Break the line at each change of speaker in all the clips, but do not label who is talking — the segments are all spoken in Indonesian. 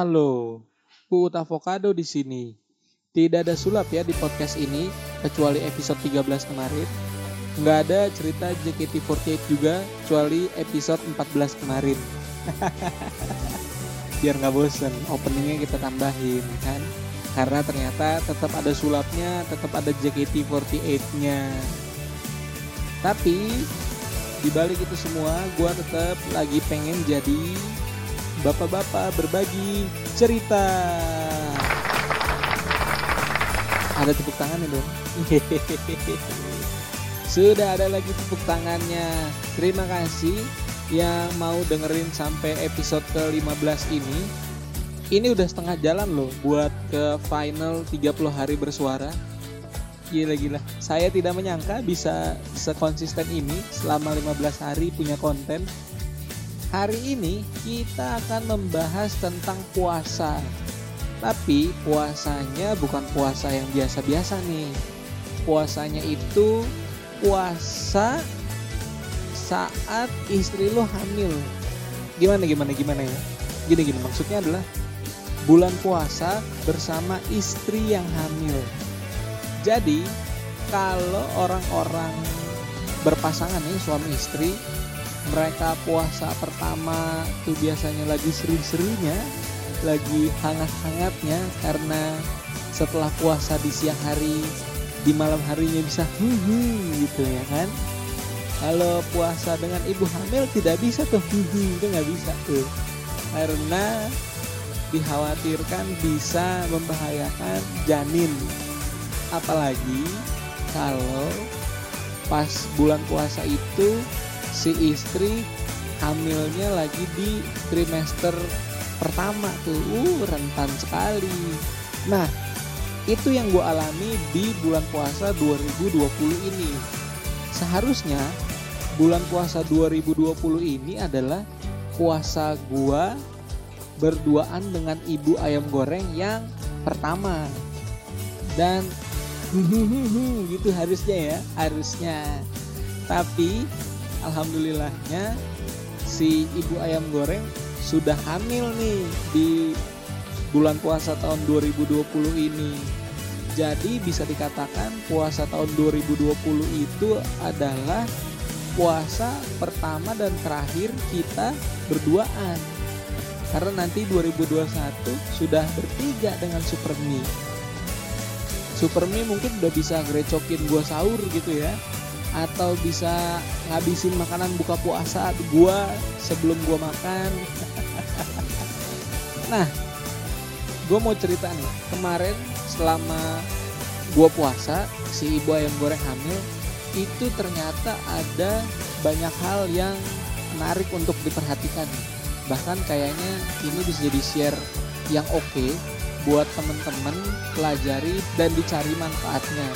Halo, Puut Avocado di sini. Tidak ada sulap ya di podcast ini, kecuali episode 13 kemarin. Nggak ada cerita JKT48 juga, kecuali episode 14 kemarin. Biar nggak bosen, openingnya kita tambahin kan. Karena ternyata tetap ada sulapnya, tetap ada JKT48-nya. Tapi di balik itu semua, gue tetap lagi pengen jadi bapak-bapak berbagi cerita. Ada tepuk tangannya dong. Sudah ada lagi tepuk tangannya. Terima kasih yang mau dengerin sampai episode ke-15 ini. Ini udah setengah jalan loh buat ke final 30 hari bersuara. Gila-gila. Saya tidak menyangka bisa sekonsisten ini selama 15 hari punya konten. Hari ini kita akan membahas tentang puasa. Tapi puasanya bukan puasa yang biasa-biasa nih. Puasanya itu puasa saat istri lo hamil. Gimana gimana gimana ya? Gini gini maksudnya adalah bulan puasa bersama istri yang hamil. Jadi kalau orang-orang berpasangan nih suami istri mereka puasa pertama tuh biasanya lagi seru-serunya, lagi hangat-hangatnya karena setelah puasa di siang hari di malam harinya bisa hihi gitu ya kan. Kalau puasa dengan ibu hamil tidak bisa tuh hihi itu nggak bisa tuh karena dikhawatirkan bisa membahayakan janin apalagi kalau pas bulan puasa itu si istri hamilnya lagi di trimester pertama tuh. Uh rentan sekali. Nah itu yang gue alami di bulan puasa 2020 ini. Seharusnya bulan puasa 2020 ini adalah puasa gua berduaan dengan ibu ayam goreng yang pertama. Dan gitu harusnya ya harusnya. Tapi alhamdulillahnya si ibu ayam goreng sudah hamil nih di bulan puasa tahun 2020 ini. Jadi bisa dikatakan puasa tahun 2020 itu adalah puasa pertama dan terakhir kita berduaan. Karena nanti 2021 sudah bertiga dengan Supermi Supermi mungkin udah bisa ngerecokin gua sahur gitu ya atau bisa ngabisin makanan buka puasa gua sebelum gua makan. Nah gue mau cerita nih. Kemarin selama gua puasa si ibu ayam goreng hamil itu ternyata ada banyak hal yang menarik untuk diperhatikan. Bahkan kayaknya ini bisa jadi share yang oke okay buat temen-temen pelajari dan dicari manfaatnya.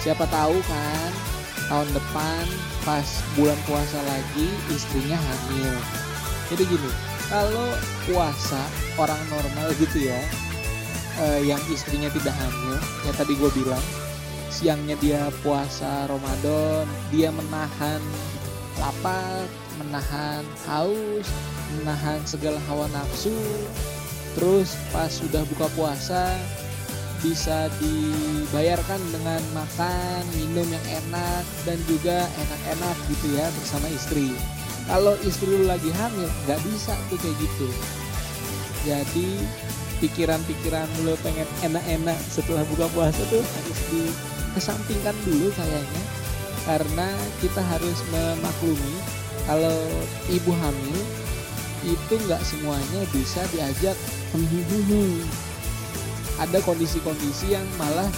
Siapa tahu kan tahun depan pas bulan puasa lagi istrinya hamil. Jadi gini kalau puasa orang normal gitu ya eh, yang istrinya tidak hamil ya tadi gue bilang siangnya dia puasa Ramadan dia menahan lapar menahan haus menahan segala hawa nafsu terus pas sudah buka puasa bisa dibayarkan dengan makan minum yang enak dan juga enak-enak gitu ya bersama istri. Kalau istri lu lagi hamil nggak bisa tuh kayak gitu. Jadi pikiran-pikiran lu pengen enak-enak setelah buka puasa tuh harus dikesampingkan dulu kayaknya. Karena kita harus memaklumi kalau ibu hamil itu nggak semuanya bisa diajak ada kondisi-kondisi yang malah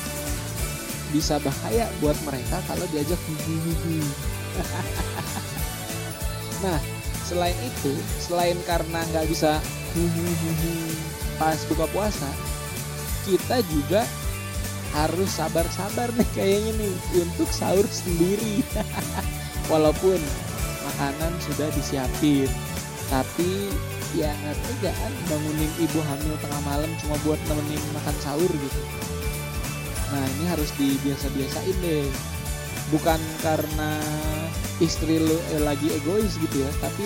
bisa bahaya buat mereka kalau diajak nah selain itu selain karena nggak bisa pas buka puasa kita juga harus sabar-sabar nih kayaknya nih untuk sahur sendiri. Walaupun makanan sudah disiapin tapi ya nggak tega kan? Bangunin ibu hamil tengah malam cuma buat nemenin makan sahur gitu. Nah ini harus dibiasa-biasain deh. Bukan karena istri lu eh, lagi egois gitu ya tapi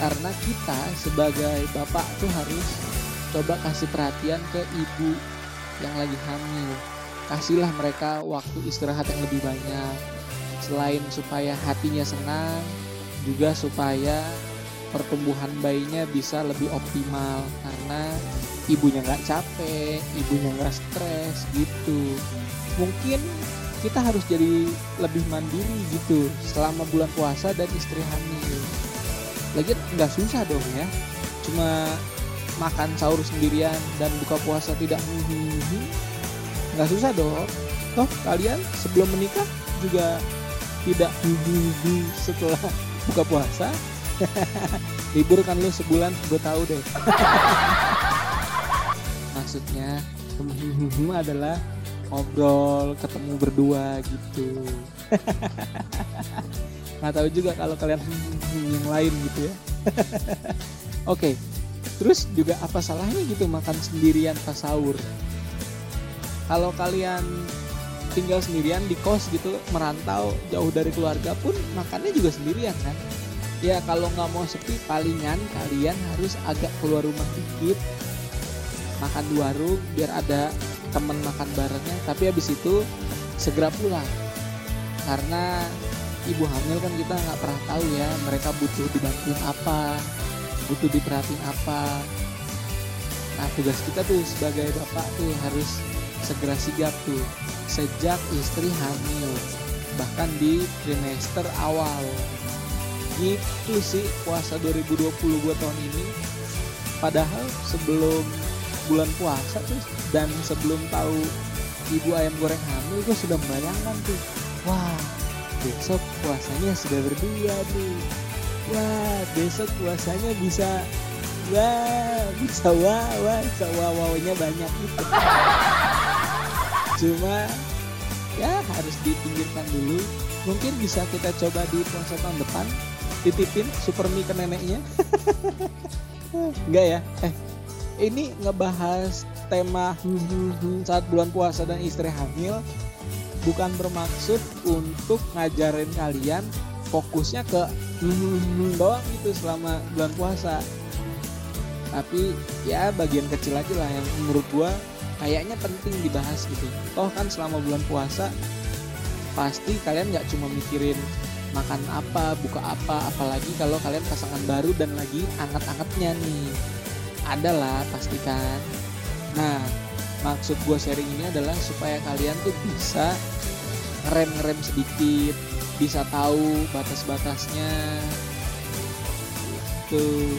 karena kita sebagai bapak tuh harus coba kasih perhatian ke ibu yang lagi hamil. Kasihlah mereka waktu istirahat yang lebih banyak. Selain supaya hatinya senang juga supaya pertumbuhan bayinya bisa lebih optimal karena ibunya nggak capek, ibunya nggak stres gitu. Mungkin kita harus jadi lebih mandiri gitu selama bulan puasa dan istri hamil. Lagi nggak susah dong ya, cuma makan sahur sendirian dan buka puasa tidak nggak susah dong. Toh kalian sebelum menikah juga tidak setelah buka puasa libur kan lu sebulan gue tahu deh. Maksudnya adalah ngobrol ketemu berdua gitu. Nggak tahu juga kalau kalian yang lain gitu ya. Oke terus juga apa salahnya gitu makan sendirian pas sahur? Kalau kalian tinggal sendirian di kos gitu merantau jauh dari keluarga pun makannya juga sendirian kan ya kalau nggak mau sepi palingan kalian harus agak keluar rumah dikit. Makan di warung biar ada temen makan barengnya. Tapi habis itu segera pulang. Karena ibu hamil kan kita nggak pernah tahu ya mereka butuh dibantuin apa butuh diperhatiin apa. Nah tugas kita tuh sebagai bapak tuh harus segera sigap tuh sejak istri hamil bahkan di trimester awal gitu sih puasa 2020 buat tahun ini. Padahal sebelum bulan puasa tuh dan sebelum tahu ibu ayam goreng hamil gue sudah membayangkan tuh wah besok puasanya sudah berdua nih. Wah besok puasanya bisa wah bisa wah wah bisa wah wahnya banyak gitu. Cuma ya harus dipinggirkan dulu. Mungkin bisa kita coba di puasa tahun depan titipin super mie ke neneknya? Enggak ya? Eh ini ngebahas tema saat bulan puasa dan istri hamil. Bukan bermaksud untuk ngajarin kalian fokusnya ke doang gitu selama bulan puasa. Tapi ya bagian kecil aja lah yang menurut gua kayaknya penting dibahas gitu. Toh kan selama bulan puasa pasti kalian nggak cuma mikirin makan apa, buka apa, apalagi kalau kalian pasangan baru dan lagi anget-angetnya nih. Adalah pastikan. Nah, maksud gue sharing ini adalah supaya kalian tuh bisa ngerem-ngerem sedikit, bisa tahu batas-batasnya. Tuh,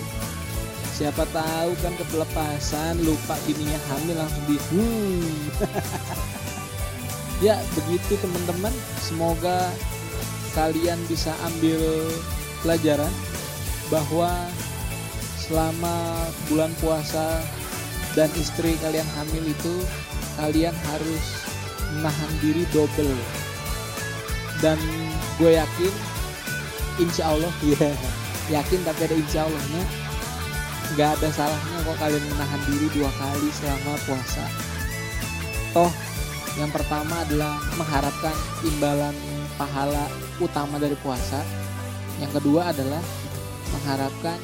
siapa tahu kan kepelepasan lupa bininya hamil langsung di hmm. ya begitu teman-teman semoga kalian bisa ambil pelajaran bahwa selama bulan puasa dan istri kalian hamil itu kalian harus menahan diri double. Dan gue yakin insya Allah ya yakin tapi ada insya Allahnya nggak ada salahnya kok kalian menahan diri dua kali selama puasa. Toh yang pertama adalah mengharapkan imbalan pahala utama dari puasa. Yang kedua adalah mengharapkan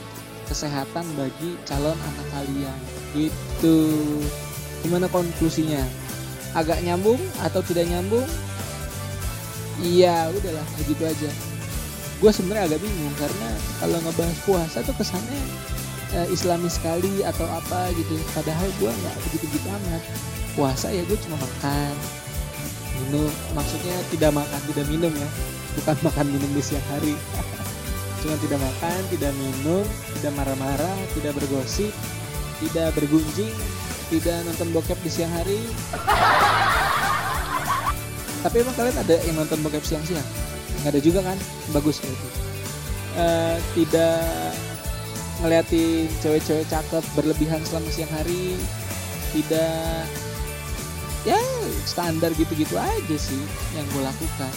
kesehatan bagi calon anak kalian. Itu gimana konklusinya? Agak nyambung atau tidak nyambung? Iya, udahlah begitu aja. Gue sebenarnya agak bingung karena kalau ngebahas puasa tuh kesannya eh, Islami sekali atau apa gitu. Padahal gue nggak begitu-begitu amat. Puasa ya gue cuma makan, minum maksudnya tidak makan tidak minum ya. Bukan makan minum di siang hari. Cuma tidak makan tidak minum tidak marah-marah tidak bergosip tidak bergunjing tidak nonton bokep di siang hari. Tapi emang kalian ada yang nonton bokep siang-siang? Nggak ada juga kan? Bagus kayak itu. Uh, tidak ngeliatin cewek-cewek cakep berlebihan selama siang hari tidak ya standar gitu-gitu aja sih yang gue lakukan.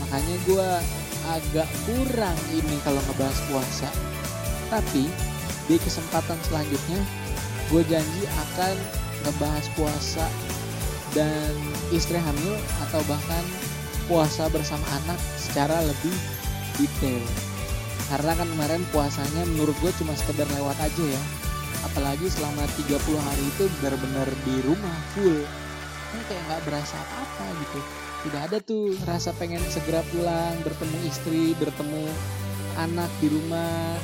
Makanya gue agak kurang ini kalau ngebahas puasa. Tapi di kesempatan selanjutnya gue janji akan ngebahas puasa dan istri hamil atau bahkan puasa bersama anak secara lebih detail. Karena kan kemarin puasanya menurut gue cuma sekedar lewat aja ya apalagi selama 30 hari itu benar-benar di rumah full. Kan kayak nggak berasa apa-apa gitu. Tidak ada tuh rasa pengen segera pulang bertemu istri bertemu anak di rumah.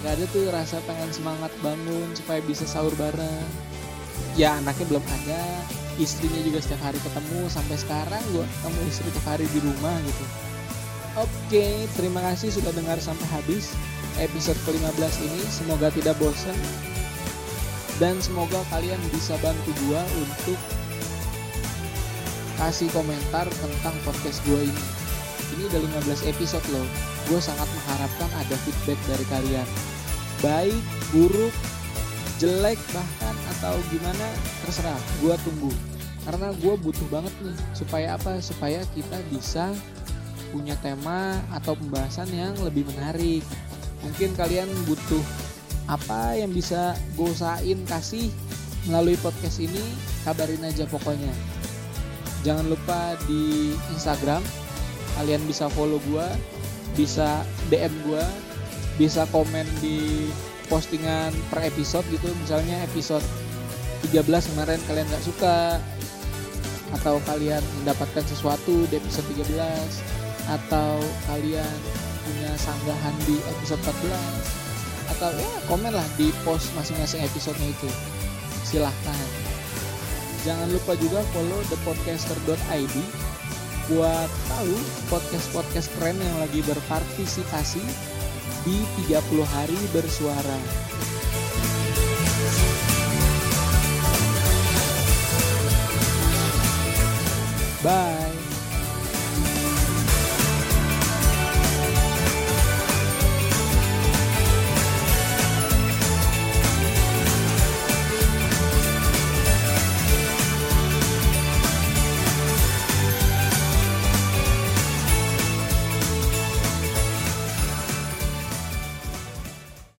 Nggak ada tuh rasa pengen semangat bangun supaya bisa sahur bareng. Ya anaknya belum ada. Istrinya juga setiap hari ketemu. Sampai sekarang gue ketemu istri tiap hari di rumah gitu. Oke terima kasih sudah dengar sampai habis episode ke-15 ini. Semoga tidak bosan dan semoga kalian bisa bantu gue untuk kasih komentar tentang podcast gue ini. Ini udah 15 episode loh. Gue sangat mengharapkan ada feedback dari kalian. Baik buruk jelek bahkan atau gimana terserah. Gue tunggu. Karena gue butuh banget nih supaya apa? Supaya kita bisa punya tema atau pembahasan yang lebih menarik. Mungkin kalian butuh apa yang bisa gue usahain kasih melalui podcast ini kabarin aja pokoknya. Jangan lupa di Instagram kalian bisa follow gue bisa DM gue bisa komen di postingan per episode gitu. Misalnya episode 13 kemarin kalian gak suka atau kalian mendapatkan sesuatu di episode 13 atau kalian punya sanggahan di episode 14 atau ya komen lah di post masing-masing episodenya itu silahkan jangan lupa juga follow thepodcaster.id buat tahu podcast-podcast keren yang lagi berpartisipasi di 30 hari bersuara. Bye.